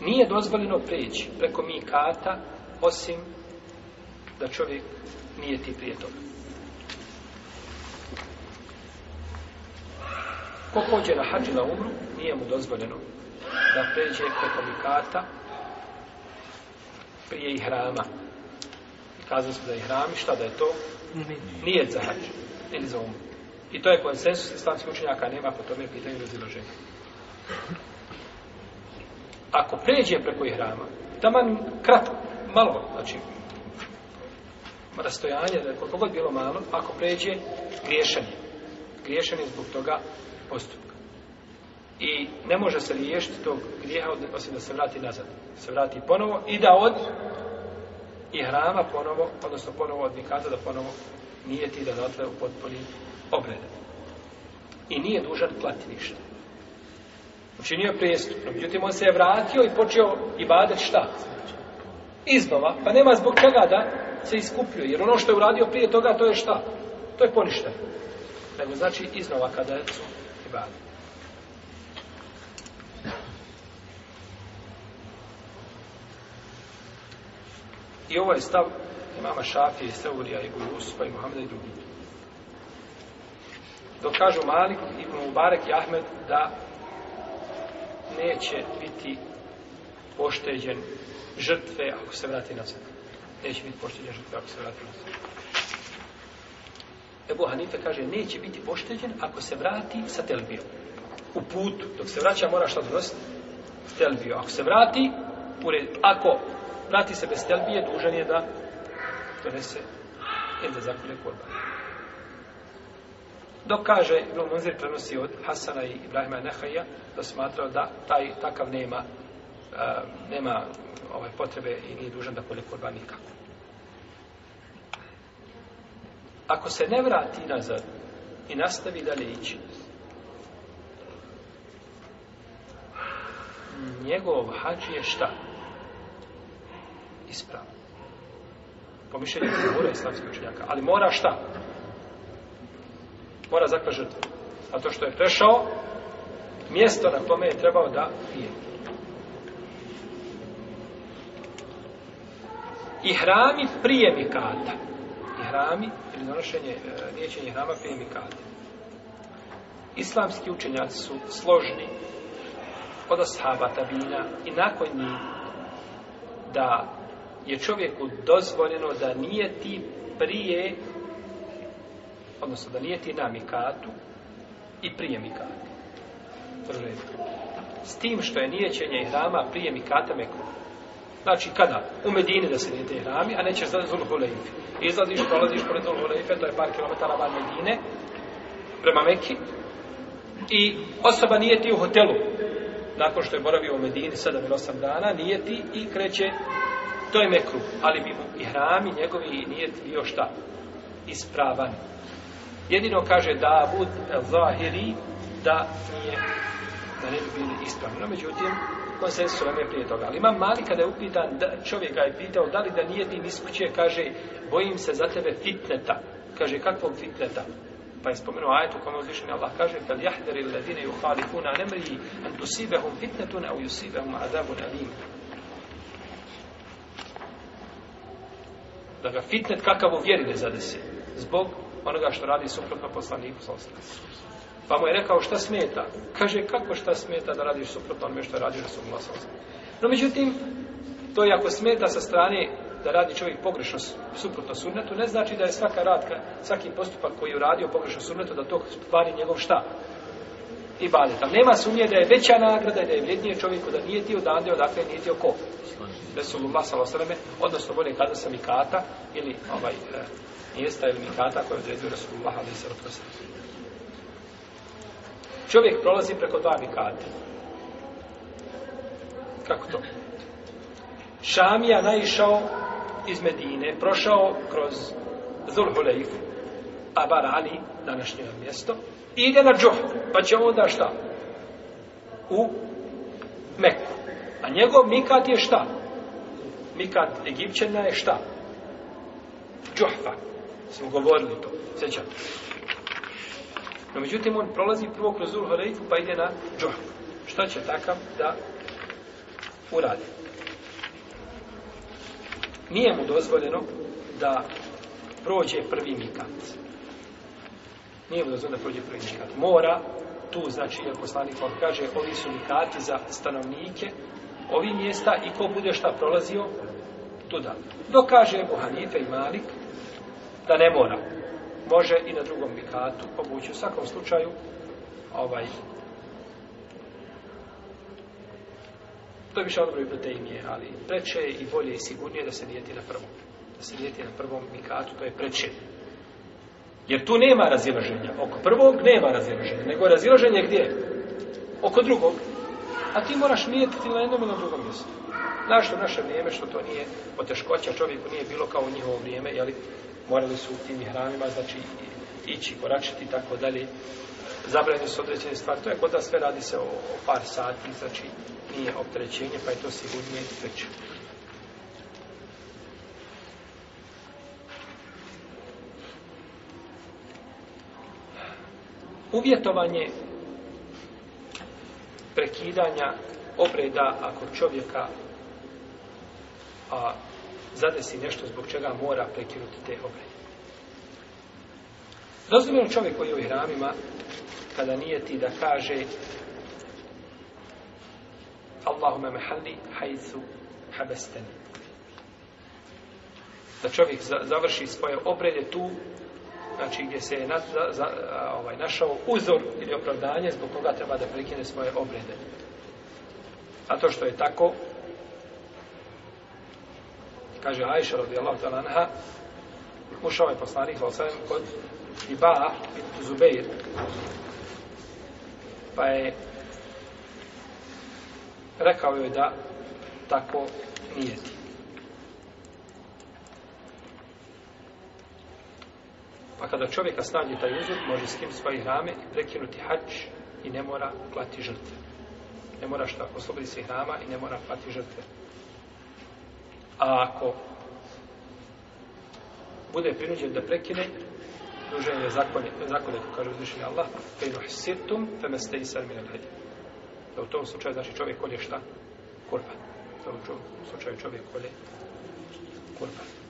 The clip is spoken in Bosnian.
nije dozvoljeno preći preko mikata osim da čovjek nije ti prije toga. Ko pođe na hađi na umru, nije mu dozvoljeno da pređe preko mikata prije i hrama. Kazali smo da je hram i šta da je to? Nije za hađi ili za umru. I to je konsensus islamskih učenjaka, nema po tome pitanju razilaženja ako pređe preko ihrama, taman kratko, malo, znači, rastojanje, da je koliko god bilo malo, ako pređe, griješan je. Griješan je zbog toga postupka. I ne može se riješiti tog grijeha, osim da se vrati nazad. Se vrati ponovo i da od i hrama ponovo, odnosno ponovo od nikada, da ponovo nijeti da dotle u potpuni obrede. I nije dužan klati ništa učinio prijestupno. Međutim, on se je vratio i počeo ibadet šta? Iznova. Pa nema zbog čega da se iskupljuje. Jer ono što je uradio prije toga, to je šta? To je poništeno. Nego znači iznova kada je ibadet. I ovaj stav imama Šafije, Seurija, Ibu Jusufa i Muhammeda i drugi. Dok kažu Malik, Ibn Mubarek i Ahmed da neće biti pošteđen žrtve ako se vrati na zemlju. Neće biti pošteđen žrtve ako se vrati na zemlju. Ebu Hanife kaže, neće biti pošteđen ako se vrati sa telbijom. U put, dok se vraća, mora šta donositi? Telbiju. Ako se vrati, ured, ako vrati se bez telbije, dužan je da donese ili da zakolje korbanje. Dok kaže, Ibn Munzir prenosi od Hasana i Ibrahima Nehaja, da smatrao da taj takav nema, uh, nema ovaj potrebe i nije dužan da koli kurban nikako. Ako se ne vrati nazad i nastavi dalje ići, njegov hađ je šta? Ispravno. Po mišljenju je slavskog učenjaka. Ali mora šta? Šta? mora zaklati žrtvu. A to što je prešao, mjesto na kome je trebao da pije. I hrami prije mikata. I hrami, ili donošenje, e, liječenje hrama prije mikata. Islamski učenjaci su složni od ashaba tabina i nakon njih da je čovjeku dozvoljeno da nije ti prije odnosno da nijeti na mikatu i prije mikati. S tim što je nijećenje ihrama prije mikata mekruh. Znači kada? U Medini da se nijete ihrami, a nećeš zadati Zul Huleif. Izlaziš, prolaziš pored Zul Huleife, to je par kilometara van Medine, prema Mekki, i osoba nijeti u hotelu. Nakon što je boravio u Medini 7 ili 8 dana, nijeti i kreće, to je mekruh. Ali bi mu ihrami njegovi nijet bio šta? ispravan. Jedino kaže Davud Zahiri da nije da ne bi bili ispravni. međutim, konsensus vam je prije toga. Ali imam mali kada je upitan, da, čovjek ga je pitao da li da nije tim iskućuje, kaže bojim se za tebe fitneta. Kaže kakvog fitneta? Pa je spomenuo ajetu kome uzvišen Allah kaže kad jahder ili ladine juhalifuna nemriji an tusibahum fitnetuna au yusibahum azabun alim. Da ga fitnet kakav uvjeri ne zadesi. Zbog onoga što radi suprotno poslaniku sallallahu alejhi ve sellem. Pa mu je rekao šta smeta? Kaže kako šta smeta da radiš suprotno onome što radi Rasulullah sallallahu alejhi ve sellem. No međutim to je ako smeta sa strane da radi čovjek pogrešno suprotno sunnetu, ne znači da je svaka radka, svaki postupak koji je uradio pogrešno sunnetu, da to stvari njegov šta? I badeta. Nema sumnje da je veća nagrada i da je vrednije čovjeku da nije ti odande, odakle nije ti oko. Resulullah s.a.v. odnosno bolje kada sa mikata ili ovaj e, mjesta ili mikata koje odredio Resulullah s.a.v. Čovjek prolazi preko dva mikata. Kako to? Šamija naišao iz Medine, prošao kroz Zulhulejf, Abar Ali, današnje mjesto, i ide na Džuh, pa će onda šta? U Meku. A njegov mikat je šta? Šta? Mikat Egipćana je šta? Džohfa. Smo govorili to. Sjećam. No međutim, on prolazi prvo kroz Zul Horeifu pa ide na Džohfa. Šta će takav da uradi? Nije mu dozvoljeno da prođe prvi Mikat. Nije mu dozvoljeno da prođe prvi Mikat. Mora tu, znači, je poslanik kaže, ovi su Mikati za stanovnike ovih mjesta i ko bude šta prolazio tuda. Dokaže Ebu Hanife i Malik da ne mora. Može i na drugom mikatu obući u svakom slučaju ovaj to je više odbro i proteinije, ali preče je i bolje i sigurnije da se nijeti na prvom. Da se nijeti na prvom mikatu, to je preče. Jer tu nema razilaženja. Oko prvog nema razilaženja. Nego razilaženje gdje? Oko drugog a ti moraš nijetiti na jednom i na drugom mjestu. Znaš to naše vrijeme, što to nije poteškoća, čovjeku nije bilo kao u njihovo vrijeme, jeli, morali su u tim hramima, znači, ići, koračiti, tako dalje, zabranjeni su određene stvari, to je kod sve radi se o, o par sati, znači, nije opterećenje, pa je to sigurnije treće. Uvjetovanje prekidanja obreda ako čovjeka a, zadesi nešto zbog čega mora prekinuti te obrede. Dozvoljeno čovjek koji je u hramima kada nije ti da kaže Allahume mehalli hajzu habesteni. Da čovjek završi svoje obrede tu znači gdje se je na, za, za, ovaj, našao uzor ili opravdanje, zbog toga treba da prekine svoje obrede. A to što je tako, kaže Aisha radi Allah ta lanha, ušao je poslanik Hosan kod Iba'a i Zubeir, pa je rekao joj da tako nijeti. A kada čovjek nastanje taj uzor, može s tim svoje rame i prekinuti hač i ne mora klati žrtve. Ne mora šta, oslobodi se hrama i ne mora klati žrtve. A ako bude prinuđen da prekine, dužen je zakon, zakon je to kaže uzvišenje Allah, fe inuh sirtum, fe me ste i sar mi ne Da u tom slučaju, znači čovjek kolje šta? Kurban. Da u tom slučaju čovjek kolje kurban.